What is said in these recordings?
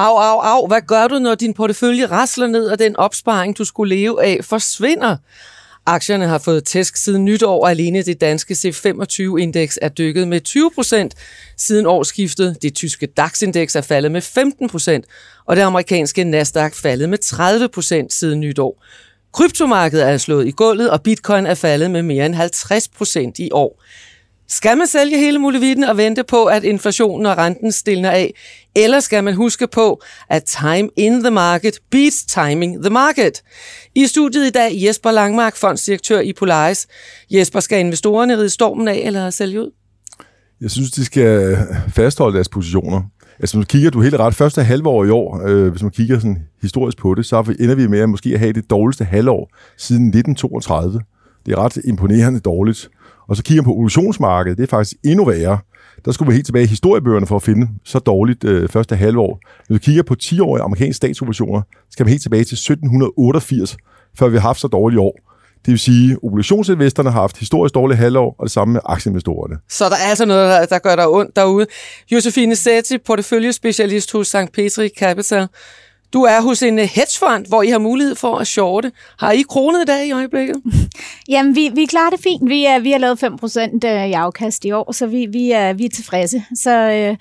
Au, au, au, hvad gør du, når din portefølje rasler ned, og den opsparing, du skulle leve af, forsvinder? Aktierne har fået tæsk siden nytår, og alene det danske C25-indeks er dykket med 20 procent siden årsskiftet. Det tyske DAX-indeks er faldet med 15 procent, og det amerikanske Nasdaq faldet med 30 procent siden nytår. Kryptomarkedet er slået i gulvet, og bitcoin er faldet med mere end 50 procent i år. Skal man sælge hele muligheden og vente på, at inflationen og renten stilner af? Eller skal man huske på, at time in the market beats timing the market? I studiet i dag Jesper Langmark, fondsdirektør i Polaris. Jesper, skal investorerne ride stormen af eller sælge ud? Jeg synes, de skal fastholde deres positioner. Altså, hvis man kigger, du helt ret, første halvår i år, øh, hvis man kigger sådan historisk på det, så ender vi med at måske have det dårligste halvår siden 1932. Det er ret imponerende dårligt. Og så kigger man på obligationsmarkedet, det er faktisk endnu værre. Der skulle vi helt tilbage i historiebøgerne for at finde så dårligt øh, første halvår. Hvis vi kigger på 10-årige amerikanske statsobligationer, skal vi helt tilbage til 1788, før vi har haft så dårlige år. Det vil sige, at obligationsinvestorerne har haft historisk dårlige halvår, og det samme med aktieinvestorerne. Så der er altså noget, der gør dig ondt derude. Josefine Setti, porteføljespecialist hos St. Petri Capital. Du er hos en øh, hedgefond, hvor I har mulighed for at shorte. Har I kronet i dag i øjeblikket? Jamen, vi, vi klarer det fint. Vi, er, vi har lavet 5% øh, i afkast i år, så vi, vi, er, vi er tilfredse. Så, øh,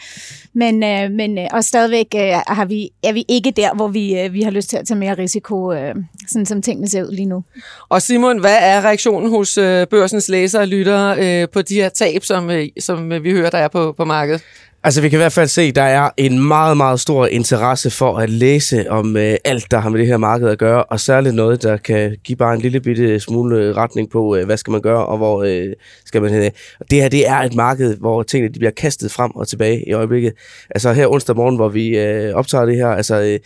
men, øh, men, og stadigvæk øh, har vi, er vi ikke der, hvor vi, øh, vi har lyst til at tage mere risiko, øh, sådan som tingene ser ud lige nu. Og Simon, hvad er reaktionen hos øh, børsens læsere og lyttere øh, på de her tab, som, øh, som vi hører, der er på, på markedet? Altså, vi kan i hvert fald se, at der er en meget, meget stor interesse for at læse om øh, alt, der har med det her marked at gøre, og særligt noget, der kan give bare en lille bitte smule retning på, øh, hvad skal man gøre, og hvor øh, skal man hen. Og det her, det er et marked, hvor tingene de bliver kastet frem og tilbage i øjeblikket. Altså her onsdag morgen, hvor vi øh, optager det her, altså... Øh,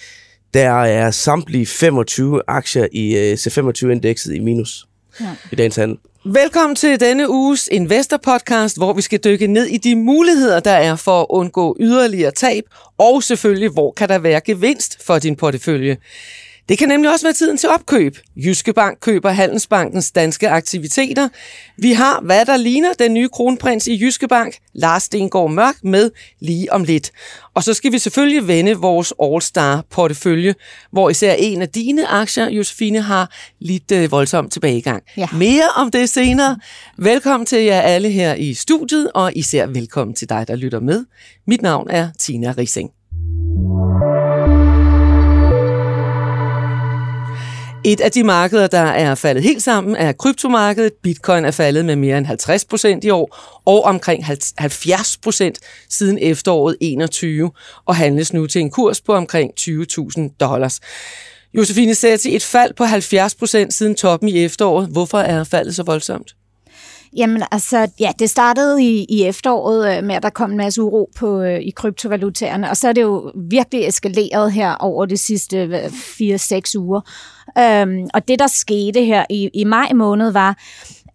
der er samtlige 25 aktier i øh, C25-indekset i minus ja. i dagens handel. Velkommen til denne uges Investor Podcast, hvor vi skal dykke ned i de muligheder, der er for at undgå yderligere tab, og selvfølgelig, hvor kan der være gevinst for din portefølje. Det kan nemlig også være tiden til opkøb. Jyske Bank køber Handelsbankens danske aktiviteter. Vi har, hvad der ligner den nye kronprins i Jyske Bank, Lars Stengård Mørk, med lige om lidt. Og så skal vi selvfølgelig vende vores All-Star-portefølje, hvor især en af dine aktier, Josefine, har lidt øh, voldsom tilbagegang. Ja. Mere om det senere. Velkommen til jer alle her i studiet, og især velkommen til dig, der lytter med. Mit navn er Tina Rising. Et af de markeder, der er faldet helt sammen, er kryptomarkedet. Bitcoin er faldet med mere end 50 procent i år, og omkring 70 procent siden efteråret 21, og handles nu til en kurs på omkring 20.000 dollars. Josefine Sætti, et fald på 70 procent siden toppen i efteråret. Hvorfor er faldet så voldsomt? Jamen altså, ja, det startede i, i efteråret øh, med, at der kom en masse uro på, øh, i kryptovalutaerne, og så er det jo virkelig eskaleret her over de sidste 4-6 uger. Øhm, og det, der skete her i, i maj måned, var,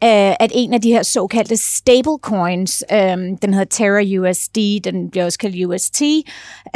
øh, at en af de her såkaldte stablecoins, øh, den hedder Terra USD, den bliver også kaldt UST,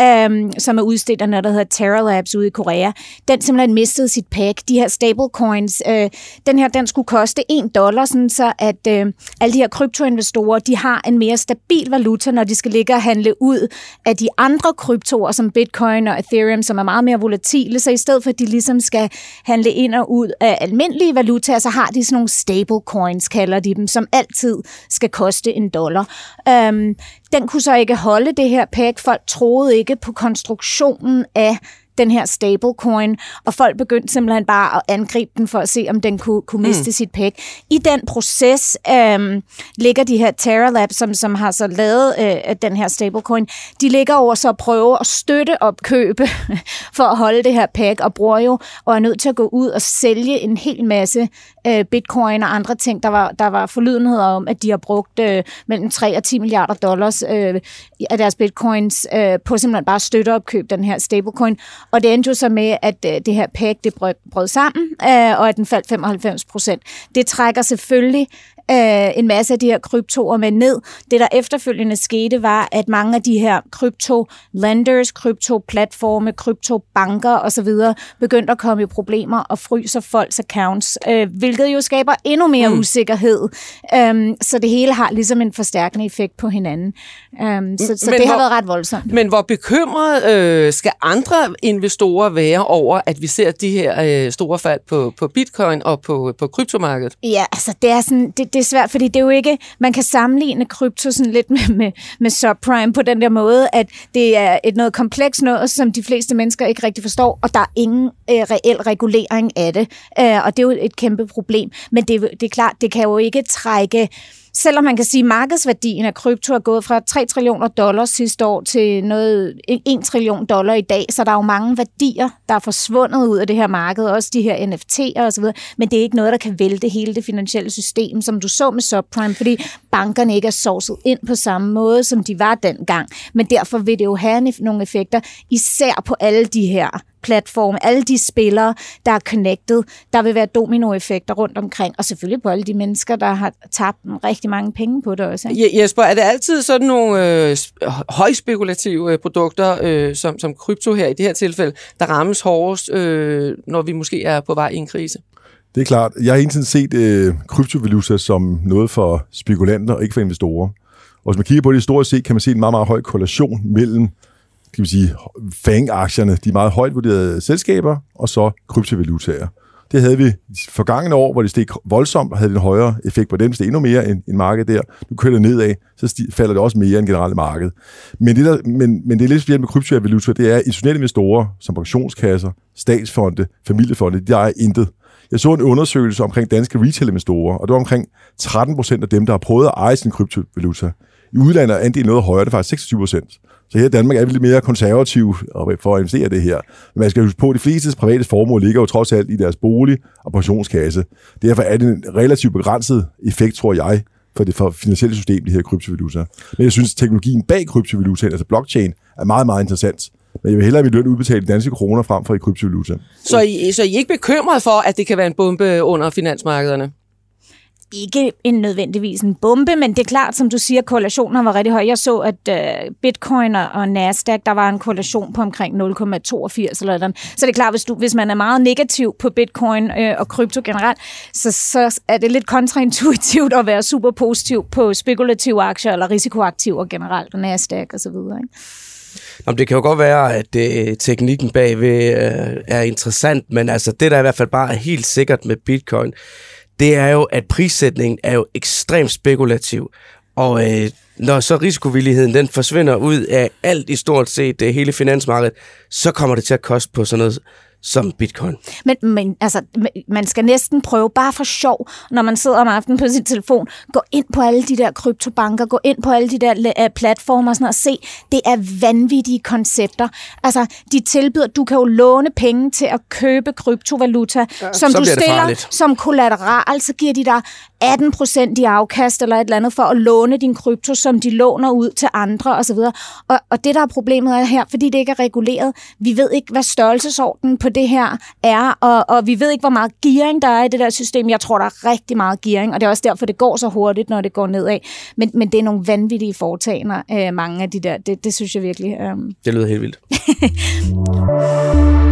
øh, som er udstedt af noget, der hedder Terra Labs ude i Korea, den simpelthen mistede sit pack. De her stablecoins, øh, den her, den skulle koste 1 dollar, sådan så at øh, alle de her kryptoinvestorer, de har en mere stabil valuta, når de skal ligge og handle ud af de andre kryptoer, som Bitcoin og Ethereum, som er meget mere volatile, så i stedet for, at de ligesom skal handle ind og ud af almindelige valutaer, så har de sådan nogle stablecoins, coins, kalder de dem, som altid skal koste en dollar. Øhm, den kunne så ikke holde det her pack. Folk troede ikke på konstruktionen af den her stablecoin, og folk begyndte simpelthen bare at angribe den for at se, om den kunne, kunne miste mm. sit pæk. I den proces øhm, ligger de her Terra Labs, som, som har så lavet øh, den her stablecoin, de ligger over så at prøve at støtte opkøbe for at holde det her pæk, og bruger jo og er nødt til at gå ud og sælge en hel masse øh, bitcoin og andre ting. Der var, der var forlydenheder om, at de har brugt øh, mellem 3 og 10 milliarder dollars øh, af deres bitcoins øh, på simpelthen bare støtteopkøb den her stablecoin. Og det endte jo så med, at øh, det her pæk det brød, brød sammen, øh, og at den faldt 95 procent. Det trækker selvfølgelig øh, en masse af de her kryptoer med ned. Det, der efterfølgende skete, var, at mange af de her krypto-lenders, krypto-platforme, kryptobanker osv. begyndte at komme i problemer og fryser folks accounts, øh, hvilket jo skaber endnu mere mm. usikkerhed. Um, så det hele har ligesom en forstærkende effekt på hinanden. Um, så så det hvor, har været ret voldsomt. Men hvor bekymret øh, skal andre investorer være over, at vi ser de her øh, store fald på, på bitcoin og på, på kryptomarkedet? Ja, altså det er, sådan, det, det er svært, fordi det er jo ikke, man kan sammenligne krypto sådan lidt med, med, med subprime på den der måde, at det er et noget kompleks noget, som de fleste mennesker ikke rigtig forstår, og der er ingen øh, reel regulering af det, øh, og det er jo et kæmpe problem. Men det, det er klart, det kan jo ikke trække selvom man kan sige, at markedsværdien af krypto er gået fra 3 trillioner dollars sidste år til noget 1 trillion dollar i dag, så der er jo mange værdier, der er forsvundet ud af det her marked, også de her NFT'er osv., men det er ikke noget, der kan vælte hele det finansielle system, som du så med subprime, fordi bankerne ikke er sourcet ind på samme måde, som de var dengang. Men derfor vil det jo have nogle effekter, især på alle de her platform, alle de spillere, der er connected, der vil være dominoeffekter rundt omkring, og selvfølgelig på alle de mennesker, der har tabt rigtig mange penge på det også. Ikke? Jesper, er det altid sådan nogle øh, højspekulative øh, produkter, øh, som, som krypto her i det her tilfælde, der rammes hårdest, øh, når vi måske er på vej i en krise? Det er klart. Jeg har indtil set øh, kryptovaluta som noget for spekulanter, og ikke for investorer. Og hvis man kigger på det historisk set, kan man se en meget, meget høj korrelation mellem kan man sige, FANG-aktierne, de meget højt vurderede selskaber, og så kryptovalutaer. Det havde vi forgangene år, hvor det steg voldsomt, og havde en højere effekt på dem, steg endnu mere end, end markedet der. Nu kører det nedad, så sti, falder det også mere end generelt marked. Men det, der, men, men det er lidt specielt med kryptovaluta, det er institutionelle investorer, som pensionskasser, statsfonde, familiefonde, de er intet. Jeg så en undersøgelse omkring danske retail-investorer, og det var omkring 13 procent af dem, der har prøvet at eje sin kryptovaluta. I udlandet er andelen noget højere, det er faktisk 26 procent. Så her i Danmark er vi lidt mere konservative for at investere det her. Men man skal huske på, at de fleste private formål ligger jo trods alt i deres bolig og pensionskasse. Derfor er det en relativt begrænset effekt, tror jeg, for det for finansielle system, de her kryptovaluta. Men jeg synes, at teknologien bag kryptovaluta, altså blockchain, er meget, meget interessant. Men jeg vil hellere have mit løn udbetalt i danske kroner frem for i kryptovaluta. Så I, så I er ikke bekymret for, at det kan være en bombe under finansmarkederne? Ikke en nødvendigvis en bombe, men det er klart, som du siger, korrelationer var rigtig høj. Jeg så, at øh, Bitcoin og Nasdaq, der var en korrelation på omkring 0,82 eller sådan. Så det er klart, hvis, du, hvis man er meget negativ på Bitcoin øh, og krypto generelt, så, så er det lidt kontraintuitivt at være super positiv på spekulative aktier eller risikoaktiver generelt, og Nasdaq osv. Ikke? Jamen, det kan jo godt være, at øh, teknikken bagved øh, er interessant, men altså det, der i hvert fald bare er helt sikkert med bitcoin, det er jo, at prissætningen er jo ekstremt spekulativ. Og øh, når så risikovilligheden den forsvinder ud af alt i stort set det hele finansmarkedet, så kommer det til at koste på sådan noget som bitcoin. Men, men altså, man skal næsten prøve, bare for sjov, når man sidder om aftenen på sin telefon, gå ind på alle de der kryptobanker, gå ind på alle de der uh, platformer og, sådan, og se, det er vanvittige koncepter. Altså, de tilbyder, du kan jo låne penge til at købe kryptovaluta, ja, som du stiller som kollateral, så giver de dig 18 procent i afkast eller et eller andet for at låne din krypto, som de låner ud til andre osv. Og, og det, der er problemet er her, fordi det ikke er reguleret, vi ved ikke, hvad størrelsesordenen på det her er, og, og vi ved ikke, hvor meget gearing der er i det der system. Jeg tror, der er rigtig meget gearing, og det er også derfor, det går så hurtigt, når det går nedad. Men, men det er nogle vanvittige foretagender, øh, mange af de der. Det, det synes jeg virkelig. Øh... Det lyder helt vildt.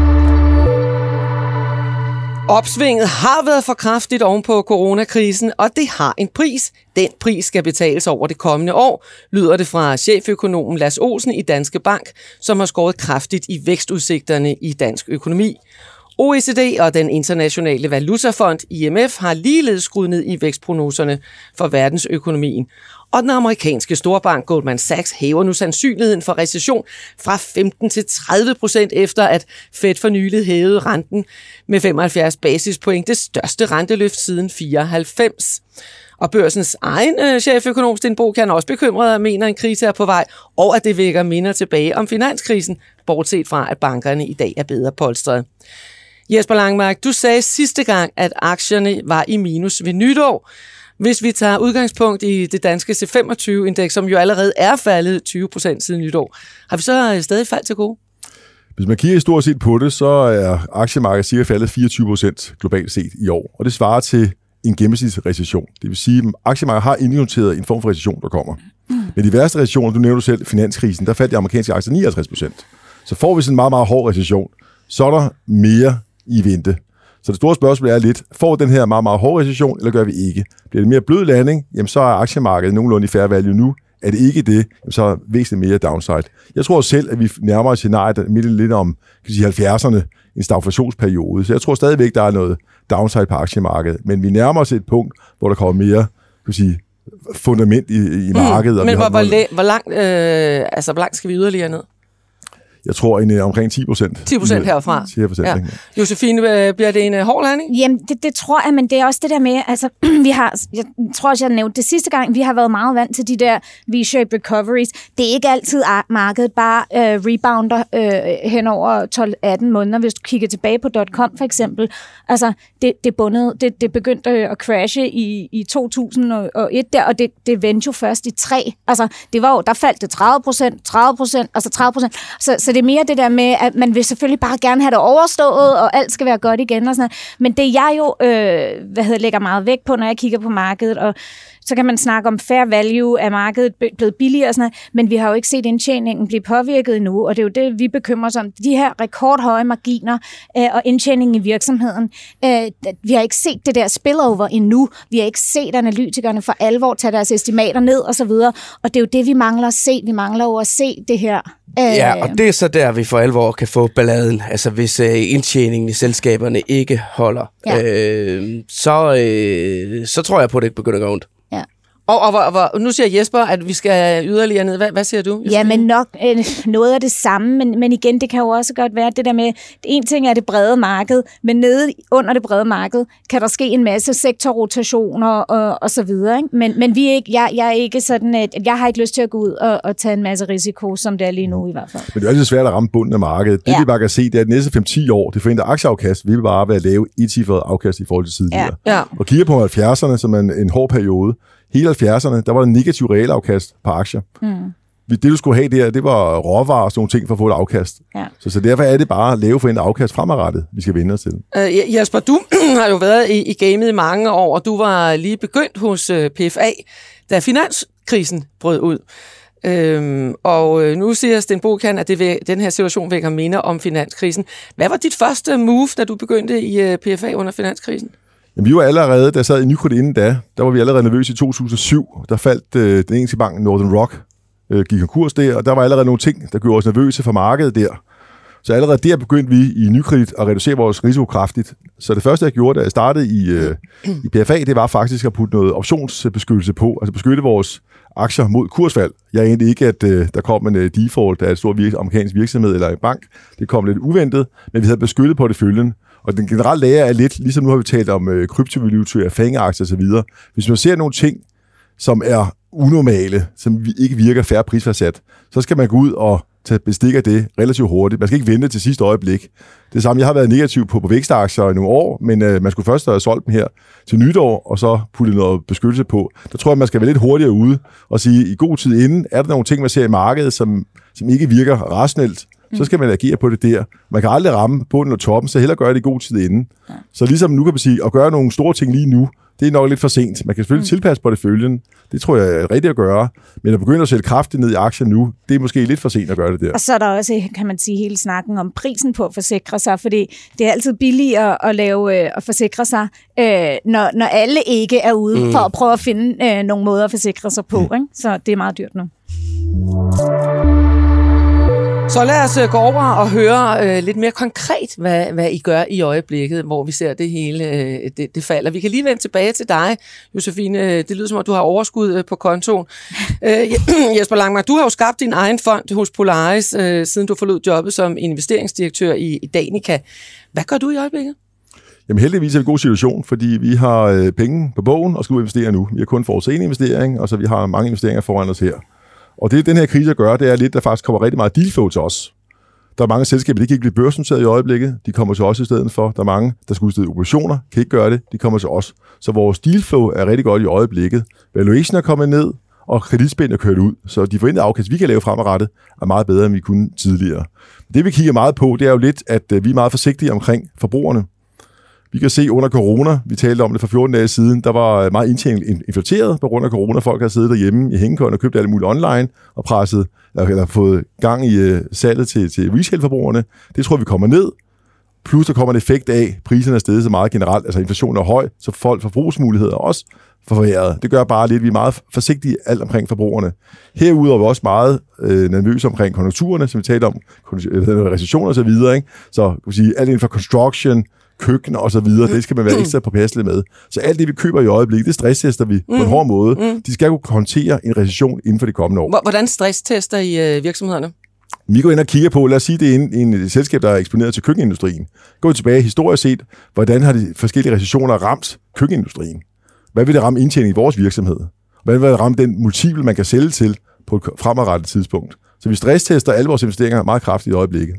Opsvinget har været for kraftigt oven på coronakrisen, og det har en pris. Den pris skal betales over det kommende år, lyder det fra cheføkonomen Lars Olsen i Danske Bank, som har skåret kraftigt i vækstudsigterne i dansk økonomi. OECD og den internationale valutafond IMF har ligeledes skruet ned i vækstprognoserne for verdensøkonomien. Og den amerikanske storbank Goldman Sachs hæver nu sandsynligheden for recession fra 15 til 30 procent efter, at Fed for nylig hævede renten med 75 basispoint, det største renteløft siden 94. Og børsens egen øh, cheføkonom Sten Bo kan også bekymret og mener, at en krise er på vej, og at det vækker minder tilbage om finanskrisen, bortset fra, at bankerne i dag er bedre polstret. Jesper Langmark, du sagde sidste gang, at aktierne var i minus ved nytår. Hvis vi tager udgangspunkt i det danske C25-indeks, som jo allerede er faldet 20 procent siden nytår, har vi så øh, stadig fald til gode? Hvis man kigger stort set på det, så er aktiemarkedet cirka faldet 24 procent globalt set i år. Og det svarer til en gennemsnitsrecession. Det vil sige, at aktiemarkedet har indnoteret en form for recession, der kommer. Men de værste recessioner, du nævnte selv, finanskrisen, der faldt de amerikanske aktier 59 procent. Så får vi sådan en meget, meget hård recession, så er der mere i vente. Så det store spørgsmål er lidt, får den her meget, meget hårde recession, eller gør vi ikke? Bliver det mere blød landing, jamen så er aktiemarkedet nogenlunde i fair value nu. Er det ikke det, jamen så er væsentligt mere downside. Jeg tror selv, at vi nærmer os scenariet, midt lidt om kan sige, 70'erne, en stagflationsperiode. Så jeg tror stadigvæk, der er noget downside på aktiemarkedet. Men vi nærmer os et punkt, hvor der kommer mere kan sige, fundament i, i markedet. Mm, men hvor, hvor, hvor, langt, øh, altså, hvor langt skal vi yderligere ned? Jeg tror en, omkring 10 procent. 10 procent herfra. 10 procent, ja. Josefine, øh, bliver det en uh, hård landing? Jamen, det, det tror jeg, men det er også det der med, altså, vi har, jeg tror også, jeg nævnte det sidste gang, vi har været meget vant til de der V-shaped recoveries. Det er ikke altid, at markedet bare uh, rebounder uh, hen over 12-18 måneder, hvis du kigger tilbage på .com for eksempel. Altså, det, det, bundet, det, det begyndte at crashe i, i 2001 der, og det, det vendte jo først i 3. Altså, det var jo, der faldt det 30 procent, 30 procent, altså 30 procent. Så, så det er mere det der med, at man vil selvfølgelig bare gerne have det overstået, og alt skal være godt igen og sådan noget. Men det jeg jo øh, hvad hedder, lægger meget vægt på, når jeg kigger på markedet, og så kan man snakke om fair value, af markedet blevet billigere og sådan noget, men vi har jo ikke set indtjeningen blive påvirket endnu, og det er jo det, vi bekymrer os om. De her rekordhøje marginer øh, og indtjeningen i virksomheden. Øh, vi har ikke set det der spillover endnu. Vi har ikke set analytikerne for alvor tage deres estimater ned og så videre, og det er jo det, vi mangler at se. Vi mangler jo at se det her Ja, og det er så der, vi for alvor kan få balladen. Altså hvis øh, indtjeningen i selskaberne ikke holder, ja. øh, så, øh, så tror jeg på, at det ikke begynder at gå ondt. Og, og, og, og nu siger Jesper, at vi skal yderligere ned. Hvad, hvad siger du? Ja, men nok øh, noget af det samme, men, men igen, det kan jo også godt være det der med, en ting er det brede marked, men nede under det brede marked kan der ske en masse sektorrotationer og, og så videre. Ikke? Men, men vi er ikke, jeg, jeg er ikke sådan, at jeg har ikke lyst til at gå ud og, og tage en masse risiko, som det er lige nu i hvert fald. Men det er altid svært at ramme bunden af markedet. Det ja. vi bare kan se, det er, at de næste 5-10 år, det forventer aktieafkast, vil bare være lave et afkast i forhold til tidligere. Ja. Ja. Og kigger på 70'erne som en, en hård periode, hele 70'erne, der var der negativ realafkast på aktier. Mm. Det, du skulle have der, det var råvarer og sådan nogle ting for at få et afkast. Ja. Så, så derfor er det bare at lave for en afkast fremadrettet, vi skal vende os til. Uh, Jasper, du har jo været i, i gamet i mange år, og du var lige begyndt hos øh, PFA, da finanskrisen brød ud. Øhm, og øh, nu siger Sten Bokan, at det vil, den her situation vækker minder om finanskrisen. Hvad var dit første move, da du begyndte i uh, PFA under finanskrisen? Jamen, vi var allerede, da jeg sad i Nykredit inden da, der var vi allerede nervøse i 2007. Der faldt øh, den engelske bank Northern Rock, øh, gik konkurs der, og der var allerede nogle ting, der gjorde os nervøse for markedet der. Så allerede der begyndte vi i Nykredit at reducere vores risiko kraftigt. Så det første, jeg gjorde, da jeg startede i, øh, i PFA, det var faktisk at putte noget optionsbeskyttelse på, altså beskytte vores aktier mod kursfald. Jeg er egentlig ikke, at øh, der kom en øh, default af et stort virks- amerikansk virksomhed eller en bank. Det kom lidt uventet, men vi havde beskyttet på det følgende. Og den generelle lære er lidt, ligesom nu har vi talt om øh, kryptovaluta, fangeaktier osv. Hvis man ser nogle ting, som er unormale, som ikke virker færre prisfastsat, så skal man gå ud og tage bestik af det relativt hurtigt. Man skal ikke vente til sidste øjeblik. Det samme, jeg har været negativ på, på vækstaktier i nogle år, men øh, man skulle først have solgt dem her til nytår, og så putte noget beskyttelse på. Der tror jeg, man skal være lidt hurtigere ude og sige, i god tid inden, er der nogle ting, man ser i markedet, som, som ikke virker rationelt, så skal man agere på det der. Man kan aldrig ramme bunden og toppen, så heller gøre det i god tid inden. Ja. Så ligesom nu kan man sige, at gøre nogle store ting lige nu, det er nok lidt for sent. Man kan selvfølgelig mm. tilpasse på det følgende. Det tror jeg er rigtigt at gøre. Men at begynde at sætte kraftigt ned i aktien nu, det er måske lidt for sent at gøre det der. Og så er der også, kan man sige, hele snakken om prisen på at forsikre sig, fordi det er altid billigere at lave øh, at forsikre sig, øh, når, når alle ikke er ude mm. for at prøve at finde øh, nogle måder at forsikre sig på. Mm. Ikke? Så det er meget dyrt nu. Så lad os øh, gå over og høre øh, lidt mere konkret, hvad, hvad I gør i øjeblikket, hvor vi ser det hele, øh, det, det falder. Vi kan lige vende tilbage til dig, Josefine. Det lyder som om, du har overskud øh, på kontoen. Øh, Jesper Langmark, du har jo skabt din egen fond hos Polaris, øh, siden du forlod jobbet som investeringsdirektør i, i Danica. Hvad gør du i øjeblikket? Jamen heldigvis er vi i en god situation, fordi vi har øh, penge på bogen og skal ud investere nu. Vi har kun forudset investering, og så vi har mange investeringer foran os her. Og det, den her krise gør, det er lidt, der faktisk kommer rigtig meget dealflow til os. Der er mange selskaber, der ikke kan blive børsnoteret i øjeblikket. De kommer til os i stedet for. Der er mange, der skal udstede operationer, kan ikke gøre det. De kommer til os. Så vores dealflow er rigtig godt i øjeblikket. Valuation er kommet ned, og kreditspænd er kørt ud. Så de forventede afkast, vi kan lave fremadrettet, er meget bedre, end vi kunne tidligere. Det vi kigger meget på, det er jo lidt, at øh, vi er meget forsigtige omkring forbrugerne. Vi kan se under corona, vi talte om det for 14 dage siden, der var øh, meget indtjening inflateret på grund af corona. Folk har siddet derhjemme i hængekøjen og købt alt muligt online og presset, øh, eller fået gang i øh, salget til, til retailforbrugerne. Det tror vi kommer ned. Plus der kommer en effekt af, at priserne er steget så meget generelt, altså inflationen er høj, så folk forbrugsmuligheder også forværret. Det gør bare lidt, at vi er meget forsigtige alt omkring forbrugerne. Herudover er vi også meget øh, nervøse omkring konjunkturerne, som vi talte om, recession og så videre. Ikke? Så kan vi sige, alt inden for construction, køkken og så videre, det skal man være ekstra påpasselig med. Så alt det, vi køber i øjeblikket, det stresstester vi mm. på en hård måde. Mm. De skal kunne håndtere en recession inden for de kommende år. Hvordan stresstester I øh, virksomhederne? Vi går ind og kigger på, lad os sige, det er en, en selskab, der er eksponeret til køkkenindustrien. Gå tilbage historisk set, hvordan har de forskellige recessioner ramt køkkenindustrien? Hvad vil det ramme indtjening i vores virksomhed? Hvad vil det ramme den multiple, man kan sælge til på et fremadrettet tidspunkt? Så vi stresstester alle vores investeringer meget kraftigt i øjeblikket.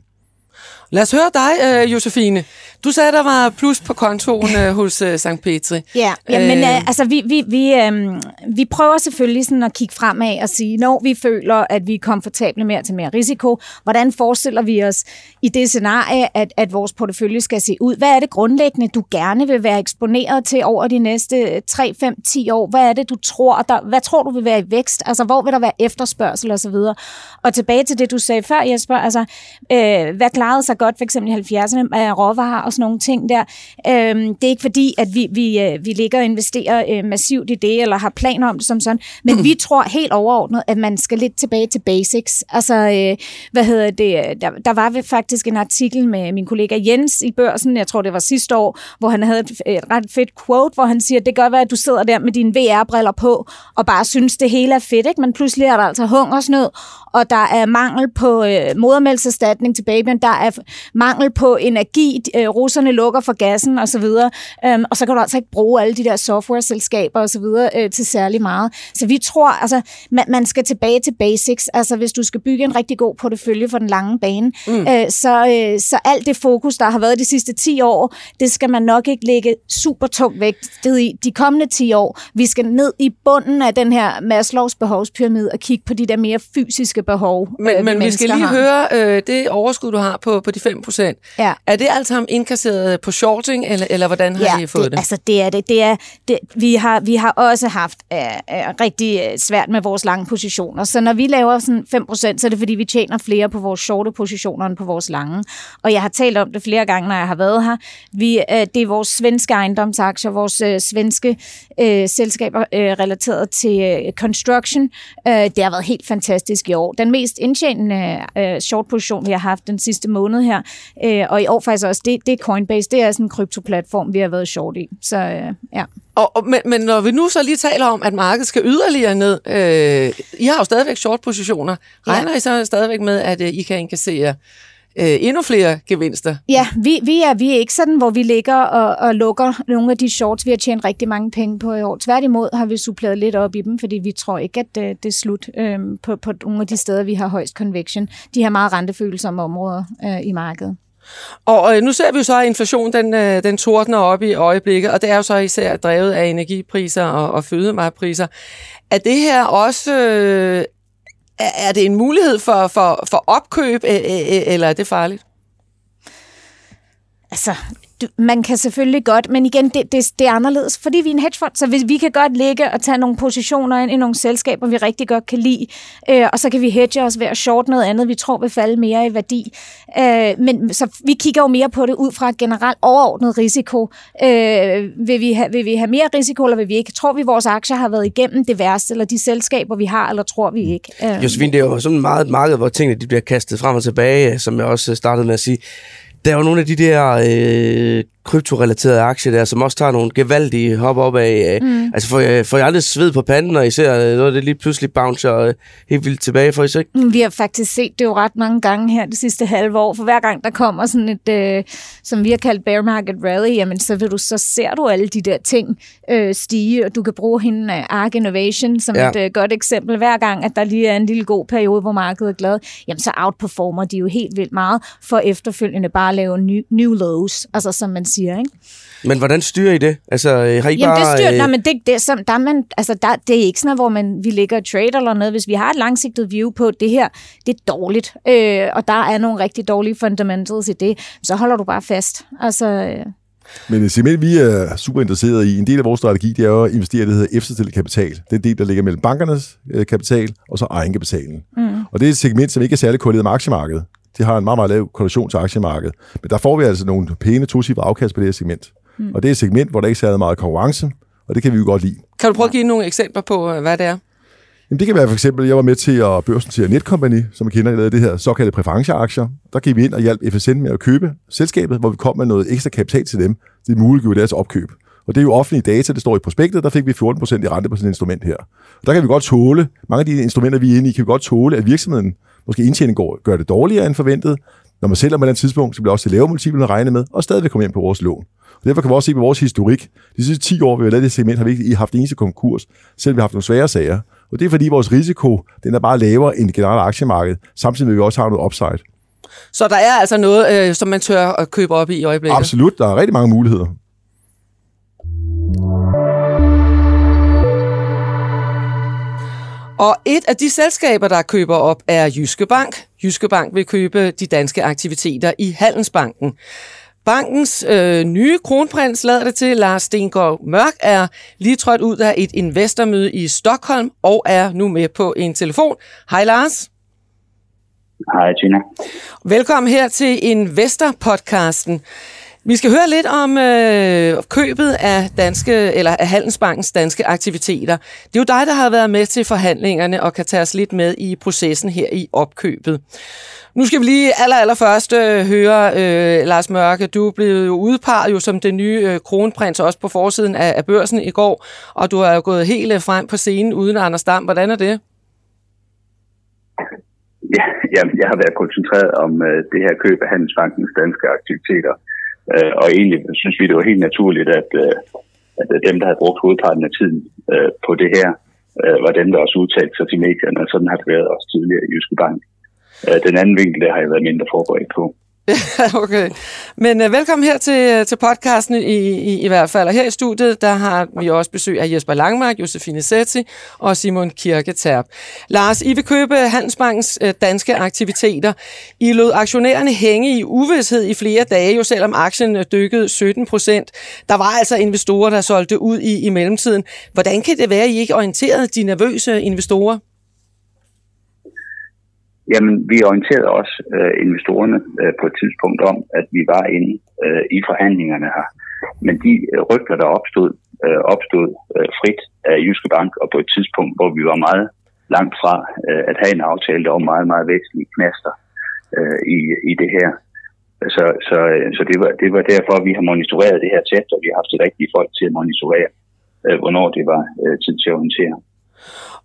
Lad os høre dig, øh, Josefine. Du sagde, der var plus på kontoen øh, hos øh, St. Petri. Ja, men øh, altså, vi, vi, vi, øh, vi prøver selvfølgelig sådan at kigge fremad og sige, når vi føler, at vi er komfortable med at tage mere risiko, hvordan forestiller vi os i det scenarie, at, at vores portefølje skal se ud? Hvad er det grundlæggende, du gerne vil være eksponeret til over de næste 3, 5, 10 år? Hvad er det, du tror, der, hvad tror du vil være i vækst? Altså, hvor vil der være efterspørgsel osv.? Og, og tilbage til det, du sagde før, Jesper, altså, øh, hvad klarede sig godt for eksempel i 70'erne med råvarer og sådan nogle ting der. Øhm, det er ikke fordi, at vi, vi, øh, vi ligger og investerer øh, massivt i det, eller har planer om det som sådan, men mm. vi tror helt overordnet, at man skal lidt tilbage til basics. Altså, øh, hvad hedder det, der, der var faktisk en artikel med min kollega Jens i børsen, jeg tror det var sidste år, hvor han havde et, et ret fedt quote, hvor han siger, det kan godt være, at du sidder der med dine VR-briller på, og bare synes, det hele er fedt, ikke? men pludselig er der altså hungersnød, og der er mangel på øh, modermælserstatning til babyen, der er mangel på energi, øh, russerne lukker for gassen osv., øhm, og så kan du altså ikke bruge alle de der software-selskaber osv. Øh, til særlig meget. Så vi tror, altså, man, man skal tilbage til basics, altså hvis du skal bygge en rigtig god portefølje for den lange bane, mm. øh, så, øh, så alt det fokus, der har været de sidste 10 år, det skal man nok ikke lægge super tungt vægt i de kommende 10 år. Vi skal ned i bunden af den her Maslows behovspyramide og kigge på de der mere fysiske fysiske behov, Men, øh, men vi skal lige har. høre, øh, det overskud, du har på, på de 5 procent, ja. er det alt sammen indkasseret på shorting, eller, eller hvordan har ja, I fået det? det? Altså, det er det. det, er, det vi, har, vi har også haft øh, øh, rigtig øh, svært med vores lange positioner, så når vi laver sådan 5 procent, så er det fordi, vi tjener flere på vores shorte positioner end på vores lange. Og jeg har talt om det flere gange, når jeg har været her. Vi, øh, det er vores svenske ejendomsaktier, vores øh, svenske øh, selskaber øh, relateret til øh, construction. Øh, det har været helt fantastisk i år den mest indtjenende øh, short position, vi har haft den sidste måned her. Øh, og i år faktisk også, det, det er Coinbase, det er sådan en kryptoplatform, vi har været short i. Så øh, ja. Og, og, men, men når vi nu så lige taler om, at markedet skal yderligere ned, øh, I har jo stadigvæk short positioner. Regner ja. I så stadigvæk med, at øh, I kan inkassere øh, endnu flere gevinster. Ja, vi, vi, er, vi er ikke sådan, hvor vi ligger og, og lukker nogle af de shorts, vi har tjent rigtig mange penge på i år. Tværtimod har vi suppleret lidt op i dem, fordi vi tror ikke, at det, øh, det er slut øh, på, på nogle af de steder, vi har højst convection. De har meget rentefølsomme områder øh, i markedet. Og øh, nu ser vi jo så, at inflationen den, øh, den tordner op i øjeblikket, og det er jo så især drevet af energipriser og, og fødevarepriser. Er det her også øh, er det en mulighed for, for, for opkøb, øh, øh, øh, eller er det farligt? Altså, man kan selvfølgelig godt, men igen, det, det, det er anderledes, fordi vi er en hedgefond, så vi, vi kan godt ligge og tage nogle positioner ind i nogle selskaber, vi rigtig godt kan lide, øh, og så kan vi hedge os ved at short noget andet, vi tror vil falde mere i værdi. Øh, men så vi kigger jo mere på det ud fra et generelt overordnet risiko. Øh, vil, vi ha, vil vi have mere risiko, eller vil vi ikke? Tror vi, vores aktier har været igennem det værste, eller de selskaber, vi har, eller tror vi ikke? Øh. Josefine, det er jo sådan meget et marked, hvor tingene de bliver kastet frem og tilbage, som jeg også startede med at sige der er jo nogle af de der øh, kryptorelaterede aktier der, som også tager nogle gevaldige hop op af. Øh, mm. Altså får jeg, får jeg aldrig sved på panden, når I ser øh, noget, det lige pludselig bouncer øh, helt vildt tilbage for I ikke? Mm, vi har faktisk set det jo ret mange gange her det sidste halve år, for hver gang der kommer sådan et, øh, som vi har kaldt bear market rally, jamen så, vil du, så ser du alle de der ting øh, stige, og du kan bruge hende uh, Arc Innovation som ja. et øh, godt eksempel. Hver gang, at der lige er en lille god periode, hvor markedet er glad, jamen så outperformer de jo helt vildt meget, for efterfølgende bare at lave new, new lows, altså som man siger, ikke? Men hvordan styrer I det? Altså, har I Jamen, bare... det styrer, øh... nej, men det, det, som, der man, altså, der, det er ikke sådan hvor man, vi ligger og trade eller noget. Hvis vi har et langsigtet view på, det her, det er dårligt, øh, og der er nogle rigtig dårlige fundamentals i det, så holder du bare fast. Altså, øh... Men et segment, vi er super interesseret i, en del af vores strategi, det er jo at investere i det, der hedder efterstillet kapital. Det er en del, der ligger mellem bankernes øh, kapital og så egenkapitalen. Mm. Og det er et segment, som ikke er særlig korreleret med aktiemarkedet. Det har en meget, meget lav korrelation til aktiemarkedet. Men der får vi altså nogle pæne tocifrede afkast på det her segment. Mm. Og det er et segment, hvor der ikke er særlig meget konkurrence, og det kan vi jo godt lide. Kan du prøve at give nogle eksempler på, øh, hvad det er? Jamen, det kan være for eksempel, jeg var med til at børsnotere Netcompany, som jeg kender, lavede det her såkaldte præferenceaktier. Der gik vi ind og hjalp FSN med at købe selskabet, hvor vi kom med noget ekstra kapital til dem. Det muliggjorde deres opkøb. Og det er jo offentlige data, det står i prospektet, der fik vi 14% i rente på sådan et instrument her. Og der kan vi godt tåle, mange af de instrumenter, vi er inde i, kan vi godt tåle, at virksomheden, måske indtjening går, gør det dårligere end forventet. Når man sælger på den tidspunkt, så bliver også til lave multipler at regne med, og stadigvæk komme ind på vores lån. Og derfor kan vi også se på vores historik. De sidste 10 år, vi har lavet det segment, har vi ikke haft eneste konkurs, selv vi har haft nogle svære sager. Og det er fordi vores risiko, den er bare lavere end det generelle aktiemarked, samtidig med at vi også har noget upside. Så der er altså noget, øh, som man tør at købe op i i øjeblikket? Absolut, der er rigtig mange muligheder. Og et af de selskaber, der køber op, er Jyske Bank. Jyske Bank vil købe de danske aktiviteter i Handelsbanken. Bankens øh, nye kronprins, lader det til, Lars Stengård Mørk, er lige trådt ud af et investormøde i Stockholm og er nu med på en telefon. Hej Lars. Hej Tina. Velkommen her til Investor-podcasten. Vi skal høre lidt om øh, købet af danske eller af Handelsbankens danske aktiviteter. Det er jo dig, der har været med til forhandlingerne og kan tage os lidt med i processen her i opkøbet. Nu skal vi lige aller, aller først øh, høre, øh, Lars Mørke, du blev jo udpeget jo som den nye øh, kronprins, også på forsiden af, af børsen i går, og du har jo gået helt øh, frem på scenen uden Anders Dam. Hvordan er det? Ja, jamen, jeg har været koncentreret om øh, det her køb af Handelsbankens danske aktiviteter, øh, og egentlig synes vi, det var helt naturligt, at, øh, at dem, der havde brugt hovedparten af tiden øh, på det her, øh, var dem, der også udtalte sig til medierne, og sådan har det været også tidligere i Jyske Bank. Øh, den anden vinkel, der har jeg været mindre forberedt på. okay. Men uh, velkommen her til, øh, til podcasten i, i, i hvert fald. Og her i studiet, der har vi også besøg af Jesper Langmark, Josefine Setti og Simon Kirketerp. Lars, I vil købe Handelsbankens uh, danske aktiviteter. I lod aktionærerne hænge i uvidshed i flere dage, jo selvom aktien dykkede 17 procent. Der var altså investorer, der solgte ud i, i mellemtiden. Hvordan kan det være, at I ikke orienterede de nervøse investorer? Jamen, vi orienterede også øh, investorerne øh, på et tidspunkt om, at vi var inde øh, i forhandlingerne her. Men de øh, rygter, der opstod, øh, opstod øh, frit af Jyske Bank, og på et tidspunkt, hvor vi var meget langt fra øh, at have en aftale, der var meget, meget væsentlige knaster øh, i, i det her. Så, så, øh, så det, var, det var derfor, vi har monitoreret det her tæt, og vi har haft de rigtige folk til at monitorere, øh, hvornår det var øh, tid til at orientere.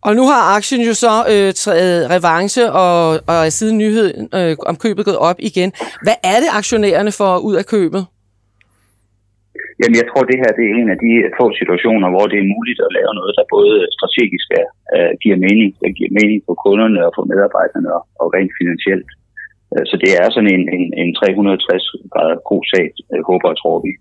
Og nu har aktien jo så øh, taget revanche, og, og er siden nyheden øh, om købet gået op igen. Hvad er det, aktionærerne får ud af købet? Jamen, jeg tror, det her det er en af de øh, få situationer, hvor det er muligt at lave noget, der både strategisk er, uh, giver mening, der giver mening for kunderne og for medarbejderne og, og rent finansielt. Uh, så det er sådan en, en, en 360 grader god sag, uh, håber og tror vi.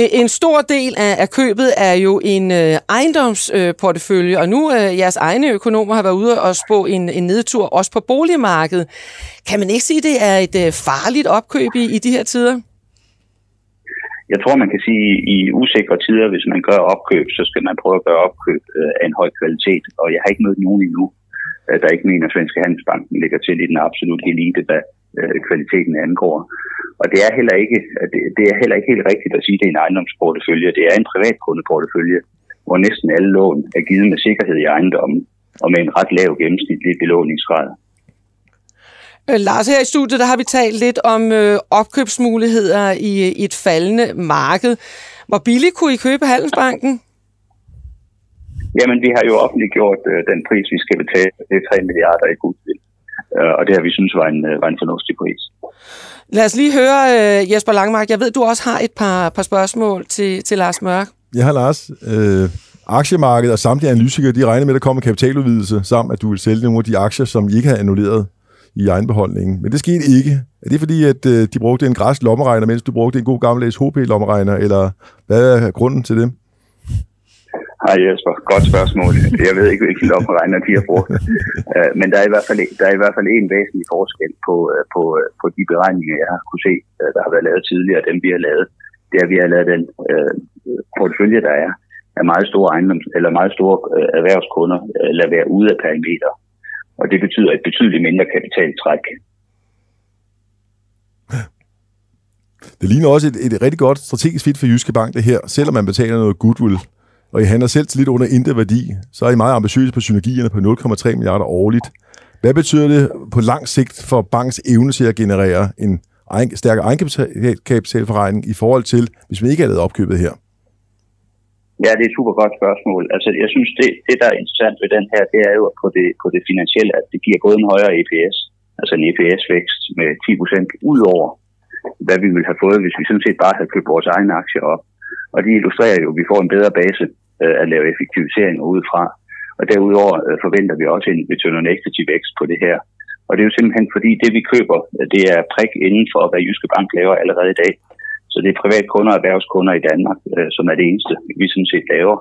Øh, en stor del af, af købet er jo en øh, ejendomsportefølje, øh, og nu øh, jeres egne økonomer har været ude og spå en, en nedtur også på boligmarkedet. Kan man ikke sige, at det er et øh, farligt opkøb i, i de her tider? Jeg tror, man kan sige, at i usikre tider, hvis man gør opkøb, så skal man prøve at gøre opkøb øh, af en høj kvalitet. Og jeg har ikke mødt nogen endnu, øh, der ikke mener, at Svenske Handelsbanken ligger til i den absolut elite, hvad øh, kvaliteten angår. Og det er heller ikke, det, det er heller ikke helt rigtigt at sige, at det er en ejendomsportefølje. Det er en privatkundeportefølje, hvor næsten alle lån er givet med sikkerhed i ejendommen og med en ret lav gennemsnitlig belåningsgrad. Øh, Lars, her i studiet der har vi talt lidt om øh, opkøbsmuligheder i, i et faldende marked. Hvor billigt kunne I købe Handelsbanken? Jamen, vi har jo offentliggjort øh, den pris, vi skal betale. Det er 3 milliarder i goodwill. Øh, og det har vi synes var en, øh, var en fornuftig pris. Lad os lige høre uh, Jesper Langmark. Jeg ved, du også har et par, par spørgsmål til, til Lars Mørk. Jeg har Lars. Øh, aktiemarkedet og samtlige analytikere, de regner med, at der kommer kapitaludvidelse, samt at du vil sælge nogle af de aktier, som I ikke har annulleret i egenbeholdningen. Men det skete ikke. Er det fordi, at øh, de brugte en græs lommeregner, mens du brugte en god gammeldags HP-lommeregner, eller hvad er grunden til det? Hej Jesper, godt spørgsmål. Jeg ved ikke, hvilken lommeregner de har brugt. Øh, men der er, i hvert fald, der er i hvert fald en væsentlig forskel på, øh, på, øh, på de beregninger, jeg har kunne se, der har været lavet tidligere, dem vi har lavet. det er, at vi har lavet den øh, portefølje, der er, af meget store ejendoms, eller meget store øh, erhvervskunder øh, lader være ude af perimeter. Og det betyder et betydeligt mindre kapitaltræk. Det ligner også et, et rigtig godt strategisk fit for Jyske Bank, det her, selvom man betaler noget goodwill. Og I handler selv til lidt under intet værdi, så er I meget ambitiøse på synergierne på 0,3 milliarder årligt. Hvad betyder det på lang sigt for banks evne til at generere en egen, stærk egenkapitalforregning i forhold til, hvis vi ikke havde lavet opkøbet her? Ja, det er et super godt spørgsmål. Altså, jeg synes, det, det der er interessant ved den her, det er jo på det, på det finansielle, at det giver både en højere EPS, altså en EPS-vækst med 10% ud over, hvad vi ville have fået, hvis vi sådan set bare havde købt vores egne aktier op. Og de illustrerer jo, at vi får en bedre base Øh, at lave effektiviseringer ud fra. Og derudover øh, forventer vi også en return on equity vækst på det her. Og det er jo simpelthen fordi, det vi køber, øh, det er prik inden for, hvad Jyske Bank laver allerede i dag. Så det er private kunder og erhvervskunder i Danmark, øh, som er det eneste, vi sådan set laver.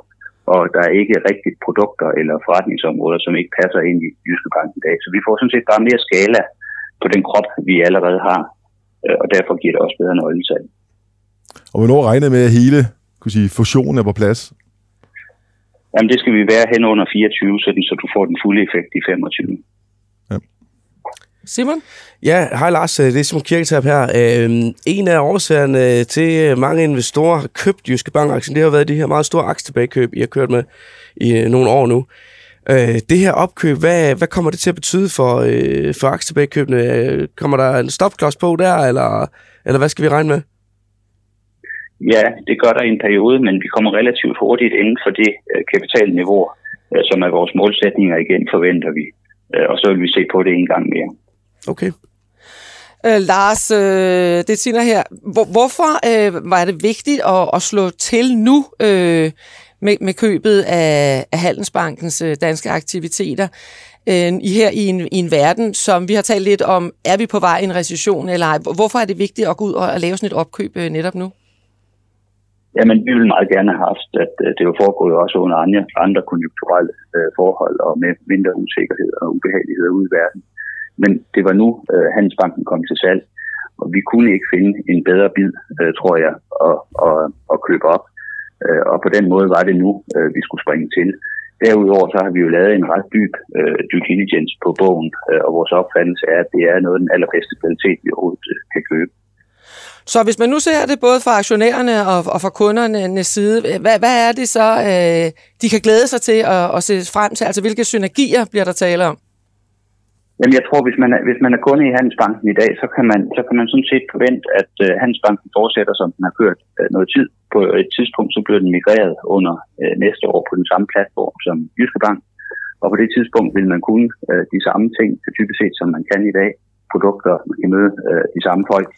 Og der er ikke rigtigt produkter eller forretningsområder, som ikke passer ind i Jyske Bank i dag. Så vi får sådan set bare mere skala på den krop, vi allerede har. Øh, og derfor giver det også bedre nøgletal. Og hvornår regner med, at hele kunne sige, fusionen er på plads? Jamen det skal vi være hen under 24, så du får den fulde effekt i 25. Simon? Ja, hej Lars, det er Simon Kirketab her. Øhm, en af årsagerne til mange investorer har købt Jyske Bank-aktien, det har været de her meget store aktietilbagekøb, I har kørt med i øh, nogle år nu. Øh, det her opkøb, hvad, hvad kommer det til at betyde for, øh, for aktietilbagekøbene? Kommer der en stopklods på der, eller, eller hvad skal vi regne med? Ja, det gør der i en periode, men vi kommer relativt hurtigt inden for det kapitalniveau, som er vores målsætninger igen, forventer vi. Og så vil vi se på det en gang mere. Okay. Øh, Lars, øh, det siger her. Hvor, hvorfor øh, var det vigtigt at, at slå til nu øh, med, med købet af, af Handelsbankens øh, danske aktiviteter? Øh, her i en, i en verden, som vi har talt lidt om, er vi på vej i en recession eller ej? Hvorfor er det vigtigt at gå ud og, og lave sådan et opkøb øh, netop nu? Jamen, vi ville meget gerne have haft, at det var foregået også under andre, andre konjunkturelle øh, forhold og med mindre usikkerhed og ubehageligheder ude i verden. Men det var nu, øh, Handelsbanken kom til salg, og vi kunne ikke finde en bedre bid, øh, tror jeg, at, at, at købe op. Øh, og på den måde var det nu, øh, vi skulle springe til. Derudover så har vi jo lavet en ret dyb øh, due diligence på bogen, øh, og vores opfattelse er, at det er noget af den allerbedste kvalitet, vi overhovedet øh, kan købe. Så hvis man nu ser det både fra aktionærerne og, og fra kundernes side, hvad, hvad er det så, øh, de kan glæde sig til at, at se frem til? Altså hvilke synergier bliver der tale om? Jamen, jeg tror, hvis man, er, hvis man er kunde i Handelsbanken i dag, så kan man, så kan man sådan set forvente, at uh, Handelsbanken fortsætter, som den har kørt uh, noget tid. På et tidspunkt, så bliver den migreret under uh, næste år på den samme platform som Jyske Bank. Og på det tidspunkt vil man kunne uh, de samme ting, typisk set, som man kan i dag. Produkter, man kan møde uh, de samme folk.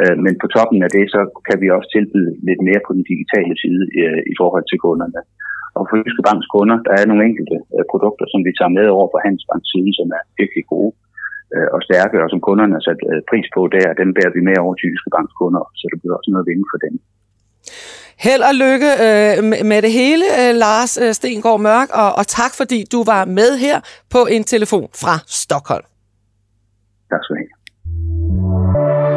Uh, men på toppen af det, så kan vi også tilbyde lidt mere på den digitale side uh, i forhold til kunderne. Og for Jyske Banks kunder, der er nogle enkelte øh, produkter, som vi tager med over på Handelsbanks siden, som er virkelig gode øh, og stærke, og som kunderne har sat øh, pris på der, dem bærer vi med over til Jyske Banks kunder, så det bliver også noget at vinde for dem. Held og lykke øh, med det hele, øh, Lars øh, Stengård Mørk, og, og tak fordi du var med her på en telefon fra Stockholm. Tak skal du have.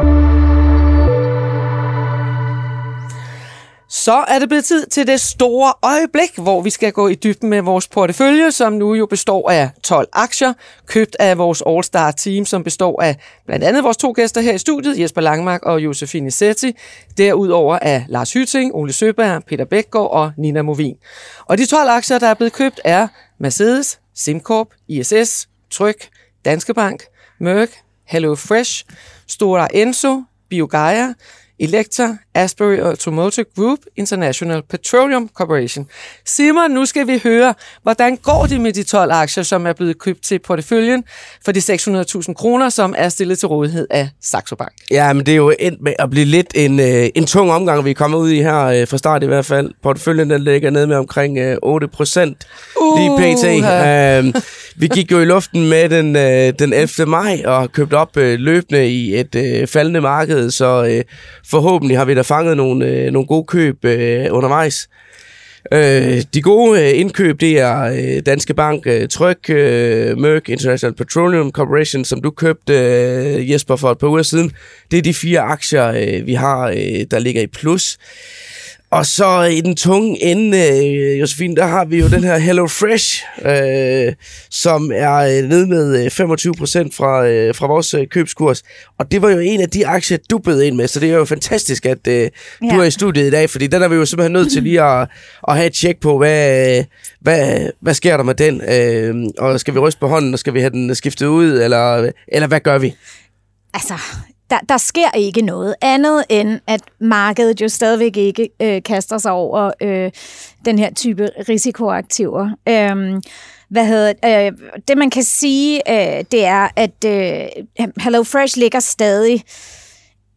Så er det blevet tid til det store øjeblik, hvor vi skal gå i dybden med vores portefølje, som nu jo består af 12 aktier, købt af vores All-Star team, som består af blandt andet vores to gæster her i studiet, Jesper Langmark og Josefine Setti. Derudover af Lars Hyting, Ole Søberg, Peter Bækgaard og Nina Movin. Og de 12 aktier, der er blevet købt, er Mercedes, SimCorp, ISS, Tryk, Danske Bank, Merck, Hello Fresh, Stora Enso, BioGaia, Electra, Asbury Automotive Group, International Petroleum Corporation. Simon, nu skal vi høre, hvordan går det med de 12 aktier, som er blevet købt til porteføljen for de 600.000 kroner, som er stillet til rådighed af Saxo Bank? Ja, men det er jo endt med at blive lidt en, øh, en tung omgang, vi er kommet ud i her øh, fra start i hvert fald. Porteføljen den ligger ned med omkring øh, 8 procent uh, lige pt. Uh, vi gik jo i luften med den, øh, den 11. maj og købte op øh, løbende i et øh, faldende marked, så øh, forhåbentlig har vi da fanget nogle, øh, nogle gode køb øh, undervejs. Øh, de gode øh, indkøb, det er øh, Danske Bank, øh, Tryg, øh, Merck, International Petroleum Corporation, som du købte, øh, Jesper, for et par uger siden. Det er de fire aktier, øh, vi har, øh, der ligger i plus. Og så i den tunge ende, øh, Josefine, der har vi jo den her Hello Fresh, øh, som er øh, nede med 25 procent fra, øh, fra vores øh, købskurs. Og det var jo en af de aktier, du bød ind med, så det er jo fantastisk, at øh, ja. du er i studiet i dag, fordi den er vi jo simpelthen nødt til lige at, at have et tjek på, hvad, hvad, hvad sker der med den? Øh, og skal vi ryste på hånden, og skal vi have den skiftet ud, eller, eller hvad gør vi? Altså, der, der sker ikke noget andet end, at markedet jo stadigvæk ikke øh, kaster sig over øh, den her type risikoaktiver. Øhm, hvad hedder øh, det, man kan sige, øh, det er, at øh, HelloFresh ligger stadig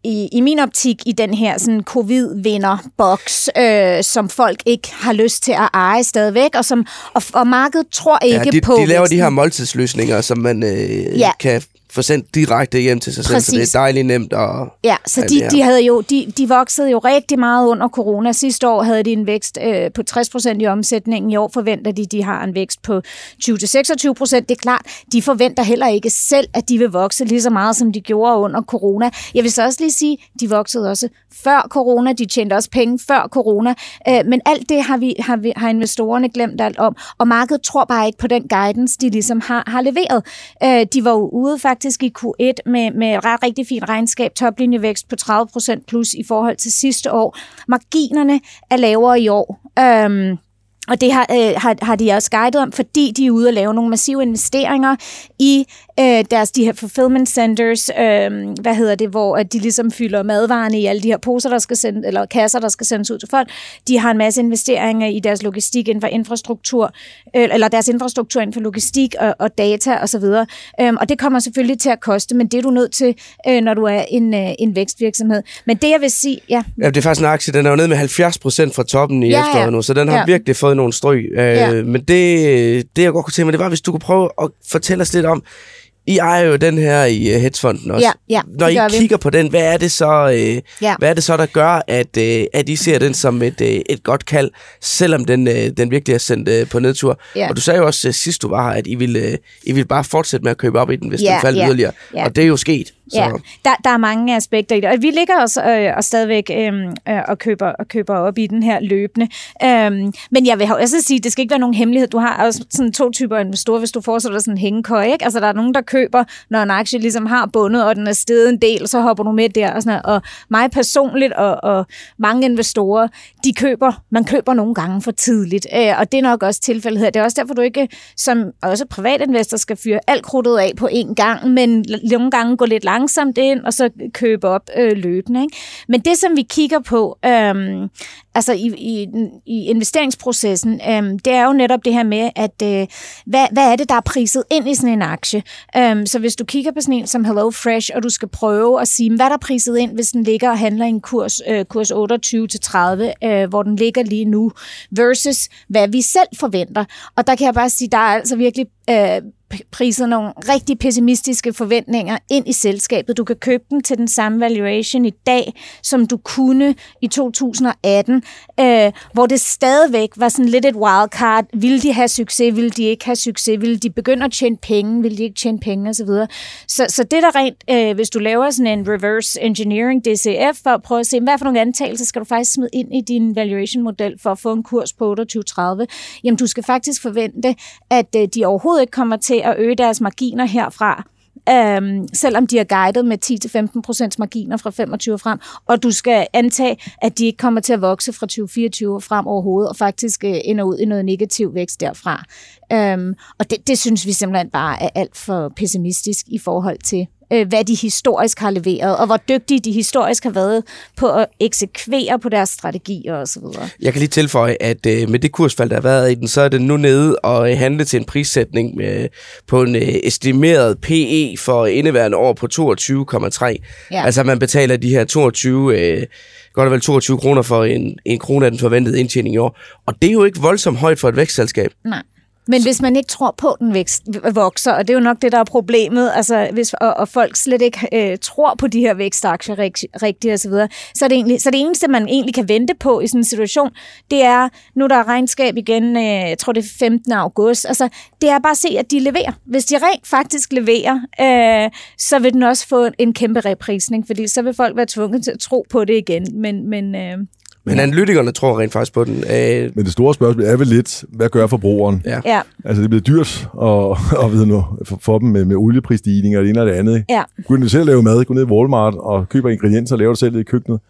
i, i min optik i den her sådan covid-vinder-boks, øh, som folk ikke har lyst til at eje stadigvæk, og, som, og, og markedet tror ikke ja, de, på... de laver væksten. de her måltidsløsninger, som man øh, ja. kan få sendt direkte hjem til sig Præcis. selv, så det er dejligt nemt. Og, ja, så de, de, havde jo, de, de voksede jo rigtig meget under corona. Sidste år havde de en vækst øh, på 60 procent i omsætningen. I år forventer de, de har en vækst på 20-26 procent. Det er klart, de forventer heller ikke selv, at de vil vokse lige så meget, som de gjorde under corona. Jeg vil så også lige sige, de voksede også før corona. De tjente også penge før corona. Øh, men alt det har, vi, har, vi, har investorerne glemt alt om. Og markedet tror bare ikke på den guidance, de ligesom har, har leveret. Øh, de var jo ude faktisk faktisk i Q1 med, med ret rigtig fint regnskab, toplinjevækst på 30% plus i forhold til sidste år. Marginerne er lavere i år. Øhm, og det har, øh, har, har de også guidet om, fordi de er ude og lave nogle massive investeringer i øh, deres de her fulfillment centers, øh, hvad hedder det, hvor at de ligesom fylder madvarerne i alle de her poser, der skal sende, eller kasser, der skal sendes ud til folk. De har en masse investeringer i deres logistik inden for infrastruktur, øh, eller deres infrastruktur inden for logistik og, og data osv. Og, øh, og det kommer selvfølgelig til at koste, men det er du nødt til, øh, når du er en, øh, en vækstvirksomhed. Men det jeg vil sige, ja. ja det er faktisk en aktie, den er jo nede med 70 procent fra toppen i ja, efteråret ja. nu, så den har ja. virkelig fået nogle stryg. Øh, ja. Men det, det jeg godt kunne tænke mig, det var, hvis du kunne prøve at fortælle os lidt om, i ejer jo den her i uh, hedgefonden også. Ja, ja, Når I kigger vi. på den, hvad er det så, uh, ja. hvad er det så der gør, at, uh, at I ser den som et, uh, et godt kald, selvom den, uh, den virkelig er sendt uh, på nedtur? Ja. Og du sagde jo også uh, sidst du var her, at I ville, uh, I ville bare fortsætte med at købe op i den, hvis ja, den faldt ja, yderligere. Ja. Og det er jo sket. Så. Ja, der, der er mange aspekter i det. Og vi ligger også øh, og stadigvæk øh, øh, og, køber, og køber op i den her løbende. Øh, men jeg vil også sige, det skal ikke være nogen hemmelighed. Du har også sådan to typer investorer, hvis du dig sådan en hængekøj. Ikke? Altså der er nogen, der køber, når en aktie ligesom har bundet, og den er steget en del, så hopper du med der. Og, sådan og mig personligt og, og mange investorer, de køber, man køber nogle gange for tidligt. Øh, og det er nok også tilfældet her. Det er også derfor, du ikke som også privatinvestor skal fyre alt krudtet af på én gang, men nogle gange gå lidt langt langsomt ind, og så købe op øh, løbende. Ikke? Men det, som vi kigger på, øh, altså i, i, i investeringsprocessen, øh, det er jo netop det her med, at øh, hvad, hvad er det, der er priset ind i sådan en aktie? Øh, så hvis du kigger på sådan en som Hello Fresh, og du skal prøve at sige, hvad der er priset ind, hvis den ligger og handler i en kurs, øh, kurs 28-30, øh, hvor den ligger lige nu, versus hvad vi selv forventer. Og der kan jeg bare sige, der er altså virkelig øh, priset nogle rigtig pessimistiske forventninger ind i selskabet. Du kan købe dem til den samme valuation i dag, som du kunne i 2018, øh, hvor det stadigvæk var sådan lidt et wildcard. Vil de have succes? Vil de ikke have succes? Vil de begynde at tjene penge? Vil de ikke tjene penge? Osv. Så, så det der rent, øh, hvis du laver sådan en reverse engineering DCF, for at prøve at se, hvad for nogle antagelser skal du faktisk smide ind i din valuation-model for at få en kurs på 28-30, jamen du skal faktisk forvente, at øh, de overhovedet ikke kommer til at øge deres marginer herfra, øhm, selvom de er guidet med 10-15% marginer fra 25 frem, og du skal antage, at de ikke kommer til at vokse fra 2024 frem overhovedet, og faktisk øh, ender ud i noget negativ vækst derfra. Øhm, og det, det synes vi simpelthen bare er alt for pessimistisk i forhold til, øh, hvad de historisk har leveret, og hvor dygtige de historisk har været på at eksekvere på deres strategier osv. Jeg kan lige tilføje, at øh, med det kursfald, der har været i den, så er det nu nede og øh, handle til en prissætning med, på en øh, estimeret PE for indeværende år på 22,3. Ja. Altså man betaler de her 22... Øh, godt og vel 22 kroner for en, en krone af den forventede indtjening i år. Og det er jo ikke voldsomt højt for et vækstselskab. Nej. Men hvis man ikke tror på, at den vækst, vokser, og det er jo nok det, der er problemet, altså hvis, og, og folk slet ikke øh, tror på de her vækstaktier rigtigt osv., så, videre, så, er det egentlig, så det eneste, man egentlig kan vente på i sådan en situation, det er, nu der er regnskab igen, øh, jeg tror det er 15. august, altså det er bare at se, at de leverer. Hvis de rent faktisk leverer, øh, så vil den også få en kæmpe reprisning, fordi så vil folk være tvunget til at tro på det igen. Men, men øh, men analytikerne tror rent faktisk på den. Øh... Men det store spørgsmål er vel lidt, hvad gør forbrugeren? Ja. ja. Altså, det bliver dyrt og, og ved nu, for, for dem med, med olieprisstigninger og det ene og det andet. Ja. Gå ned selv lave mad, gå ned i Walmart og køber ingredienser og laver det selv i køkkenet.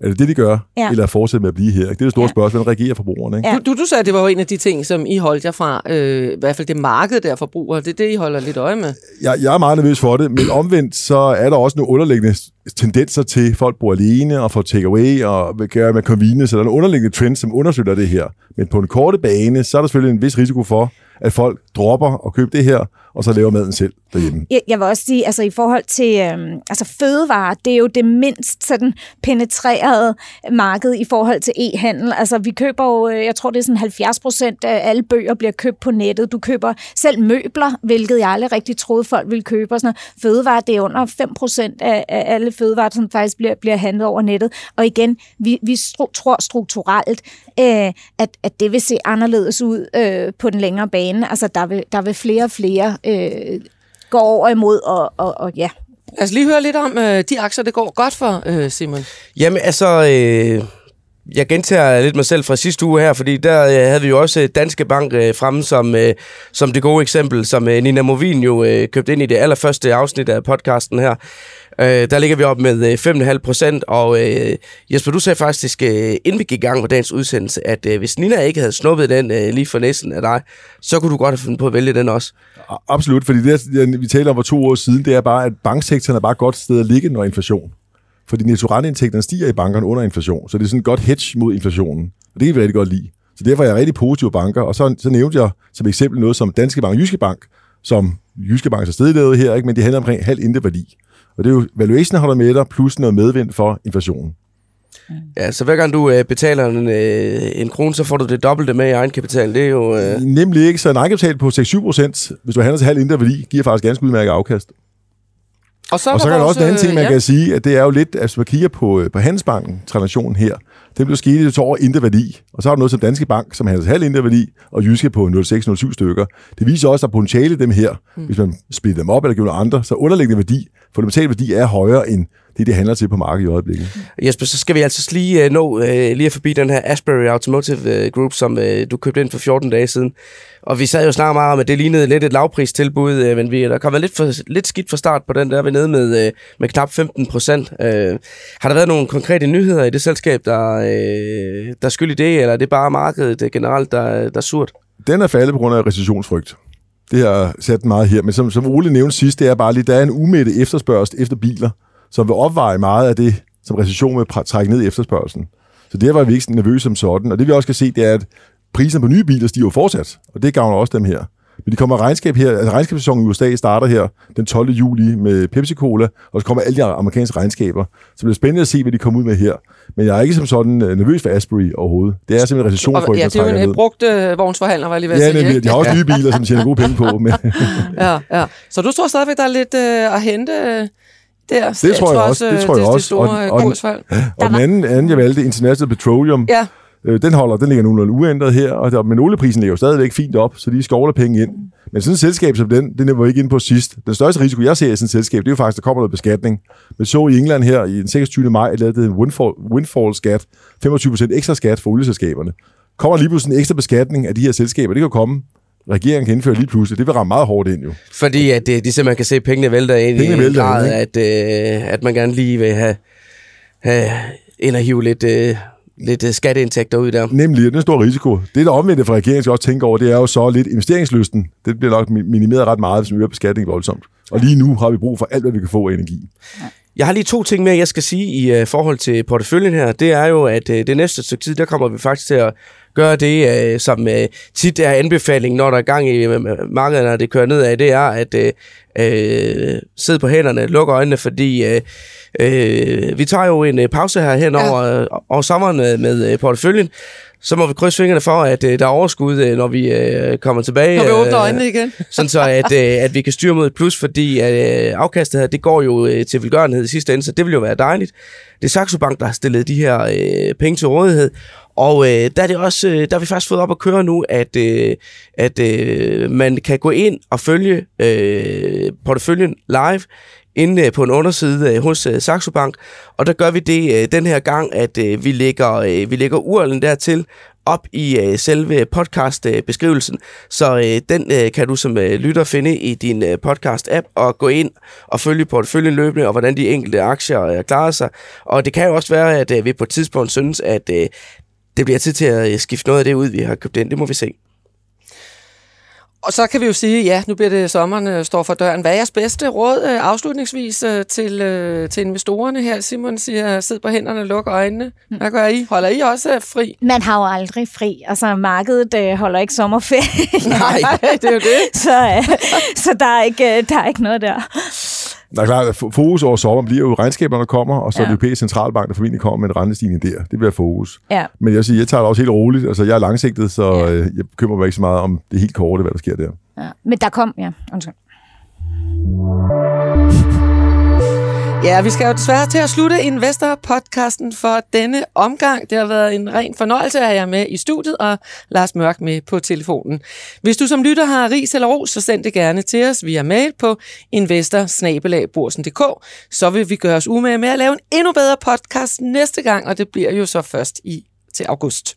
Er det det, de gør? Ja. Eller fortsætte med at blive her? Det er det store ja. spørgsmål. Hvordan reagerer forbrugerne? Ikke? Ja. Du, du, du sagde, at det var jo en af de ting, som I holdt jer fra. Øh, I hvert fald det marked der forbrugere. Det er det, I holder lidt øje med. Jeg, jeg er meget nervøs for det, men omvendt så er der også nogle underliggende tendenser til, at folk bor alene og får takeaway og vil gøre med convenience. Så der er nogle underliggende trends, som undersøger det her. Men på en korte bane, så er der selvfølgelig en vis risiko for, at folk dropper at købe det her, og så laver maden selv derhjemme. Jeg, jeg vil også sige, altså i forhold til øhm, altså fødevarer, det er jo det mindst sådan penetrerede marked i forhold til e-handel. Altså vi køber jo, øh, jeg tror det er sådan 70 procent af alle bøger bliver købt på nettet. Du køber selv møbler, hvilket jeg aldrig rigtig troede folk ville købe. Og sådan noget. Fødevarer, det er under 5 procent af, af alle fødevarer, som faktisk bliver, bliver handlet over nettet. Og igen, vi, vi stru, tror strukturelt, øh, at, at det vil se anderledes ud øh, på den længere bane. Altså der vil, der vil flere og flere øh, gå over imod, og, og, og ja. Lad os lige høre lidt om øh, de aktier, det går godt for, øh, Simon. Jamen altså... Øh jeg gentager lidt mig selv fra sidste uge her, fordi der øh, havde vi jo også Danske Bank øh, fremme som, øh, som det gode eksempel, som øh, Nina Movin jo øh, købte ind i det allerførste afsnit af podcasten her. Øh, der ligger vi op med øh, 5,5 procent, og øh, Jesper, du sagde faktisk, øh, inden vi gik i gang med dagens udsendelse, at øh, hvis Nina ikke havde snuppet den øh, lige for næsten af dig, så kunne du godt have fundet på at vælge den også. Absolut, fordi det, vi taler om for to år siden, det er bare, at banksektoren er bare et godt sted at ligge, når inflation. Fordi netto stiger i bankerne under inflation, så det er sådan et godt hedge mod inflationen. Og det kan vi rigtig godt lide. Så derfor er jeg rigtig positiv banker. Og så, så nævnte jeg som eksempel noget som Danske Bank og Jyske Bank, som Jyske Bank er stedledet her, ikke? men de handler omkring halv indre værdi. Og det er jo valuation holder med dig, plus noget medvind for inflationen. Ja, så hver gang du øh, betaler en, øh, en krone, så får du det dobbelte med i egenkapital. Det er jo... Øh... Nemlig ikke, så en egenkapital på 6-7 procent, hvis du handler til halv indre værdi, giver faktisk ganske udmærket afkast. Og så, og så er der også en anden ting, man ja. kan sige, at det er jo lidt, at hvis man kigger på, øh, på Handelsbanken, transaktionen her, det blev sket til over indre værdi. Og så har du noget som Danske Bank, som handler halv indre værdi, og Jyske på 0,6-0,7 stykker. Det viser også, at potentiale dem her, mm. hvis man splitter dem op eller giver nogle andre, så underliggende værdi, fundamental værdi er højere end det, det handler til på markedet i øjeblikket. Jesper, så skal vi altså lige uh, nå lige forbi den her Asbury Automotive Group, som du købte ind for 14 dage siden. Og vi sad jo snart meget om, at det lignede lidt et lavpristilbud, øh, men vi der kom lidt, for, lidt skidt fra start på den der. Vi nede med, øh, med knap 15 procent. Øh, har der været nogle konkrete nyheder i det selskab, der, øh, der skyld i det, eller er det bare markedet øh, generelt, der, der er surt? Den er faldet på grund af recessionsfrygt. Det har sat meget her, men som, som Ole nævnte sidst, det er bare lige, der er en umætte efterspørgsel efter biler som vil opveje meget af det, som recession vil trække ned i efterspørgselen. Så det var vi ikke nervøse som sådan. Og det vi også kan se, det er, at priserne på nye biler stiger fortsat, og det gavner også dem her. Men de kommer regnskab her, altså regnskabssæsonen i USA starter her den 12. juli med Pepsi-Cola, og så kommer alle de amerikanske regnskaber. Så det bliver spændende at se, hvad de kommer ud med her. Men jeg er ikke som sådan øh, nervøs for Asbury overhovedet. Det er simpelthen recessionfrygt, Ja, det er jo en brugt øh, vognsforhandler, var jeg lige ved at sige. Ja, de har også nye biler, som tjener gode penge på. Men ja, ja. Så du tror stadigvæk, der er lidt øh, at hente øh, der. Det tror jeg også. Det tror jeg også. Det store og, og, og, og den anden, anden, jeg valgte, International Petroleum, ja. Øh, den holder, den ligger nogenlunde uændret her, og der, men olieprisen ligger jo stadigvæk fint op, så de skovler penge ind. Men sådan et selskab som den, det var ikke ind på sidst. Den største risiko, jeg ser i sådan et selskab, det er jo faktisk, at der kommer noget beskatning. Men så i England her i den 26. maj, lavede det en windfall, windfall-skat, 25% ekstra skat for olieselskaberne. Kommer lige pludselig en ekstra beskatning af de her selskaber, det kan komme regeringen kan indføre lige pludselig. Det vil ramme meget hårdt ind jo. Fordi at det, de simpelthen kan se, at pengene vælter ind pengene i en grad, at, øh, at man gerne lige vil have, have ind og hive lidt, øh, lidt øh, skatteindtægter ud der. Nemlig, det er en stor risiko. Det, der omvendte for regeringen skal også tænke over, det er jo så lidt investeringslysten. Det bliver nok minimeret ret meget, hvis vi øger beskatning voldsomt. Og lige nu har vi brug for alt, hvad vi kan få af energi. Jeg har lige to ting mere, jeg skal sige i uh, forhold til porteføljen her. Det er jo, at uh, det næste stykke tid, der kommer vi faktisk til at gøre det, øh, som øh, tit er anbefaling, når der er gang i øh, markedet, når det kører nedad, det er at øh, øh, sidde på hænderne, lukke øjnene, fordi øh, øh, vi tager jo en øh, pause her hen over, ja. over sommeren med, med øh, porteføljen, så må vi krydse fingrene for, at øh, der er overskud, øh, når vi øh, kommer tilbage. Når vi åbner øjnene igen. sådan så, at, øh, at vi kan styre mod et plus, fordi øh, afkastet her, det går jo øh, til velgørenhed i sidste ende, så det vil jo være dejligt. Det er Saxo Bank, der har stillet de her øh, penge til rådighed, og øh, der, er det også, øh, der har vi faktisk fået op at køre nu, at, øh, at øh, man kan gå ind og følge øh, porteføljen live inde øh, på en underside øh, hos øh, Saxo Bank, og der gør vi det den her gang, at vi lægger, vi lægger URL'en dertil op i selve podcast-beskrivelsen, så den kan du som lytter finde i din podcast-app og gå ind og følge porteføljen løbende, og hvordan de enkelte aktier klarer sig. Og det kan jo også være, at vi på et tidspunkt synes, at det bliver tid til at skifte noget af det ud, vi har købt ind. Det må vi se. Og så kan vi jo sige, ja, nu bliver det sommeren øh, står for døren. Hvad er jeres bedste råd øh, afslutningsvis øh, til, til investorerne her? Simon siger, sid på hænderne, luk øjnene. Mm. Hvad gør I? Holder I også fri? Man har jo aldrig fri. Altså, markedet øh, holder ikke sommerferie. Nej, det er jo det. så, øh, så der, er ikke, der er ikke noget der. Der er klart, at fokus over sommer bliver jo regnskaberne, der kommer, og så ja. det europæiske centralbank, der formentlig kommer med en rentestigning der. Det bliver fokus. Ja. Men jeg siger, jeg tager det også helt roligt. Altså, jeg er langsigtet, så ja. Øh, jeg bekymrer mig ikke så meget om det helt korte, hvad der sker der. Ja. Men der kom, ja, undskyld. Ja, vi skal jo desværre til at slutte Investor-podcasten for denne omgang. Det har været en ren fornøjelse at have jer med i studiet, og Lars Mørk med på telefonen. Hvis du som lytter har ris eller ros, så send det gerne til os via mail på investor så vil vi gøre os umage med at lave en endnu bedre podcast næste gang, og det bliver jo så først i til august.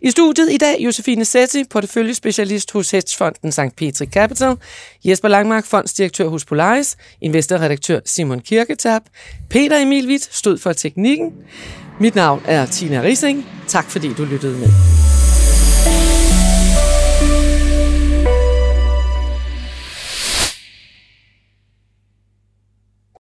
I studiet i dag Josefine Setti, porteføljespecialist hos hedgefonden St. Petri Capital, Jesper Langmark, fondsdirektør hos Polaris, investorredaktør Simon Kirketab, Peter Emil Witt stod for teknikken. Mit navn er Tina Rising. Tak fordi du lyttede med.